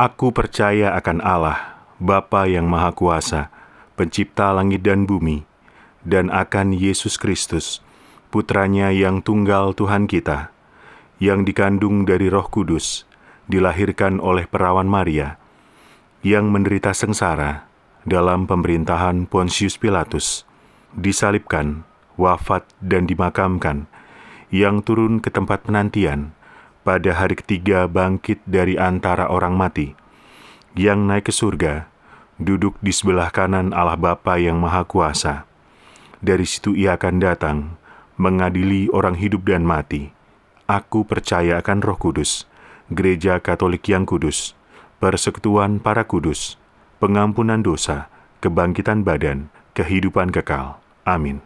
Aku percaya akan Allah, Bapa yang Maha Kuasa, pencipta langit dan bumi, dan akan Yesus Kristus, putranya yang tunggal Tuhan kita, yang dikandung dari roh kudus, dilahirkan oleh perawan Maria, yang menderita sengsara dalam pemerintahan Pontius Pilatus, disalibkan, wafat dan dimakamkan, yang turun ke tempat penantian, pada hari ketiga bangkit dari antara orang mati, yang naik ke surga, duduk di sebelah kanan Allah Bapa yang Maha Kuasa. Dari situ ia akan datang, mengadili orang hidup dan mati. Aku percaya akan roh kudus, gereja katolik yang kudus, persekutuan para kudus, pengampunan dosa, kebangkitan badan, kehidupan kekal. Amin.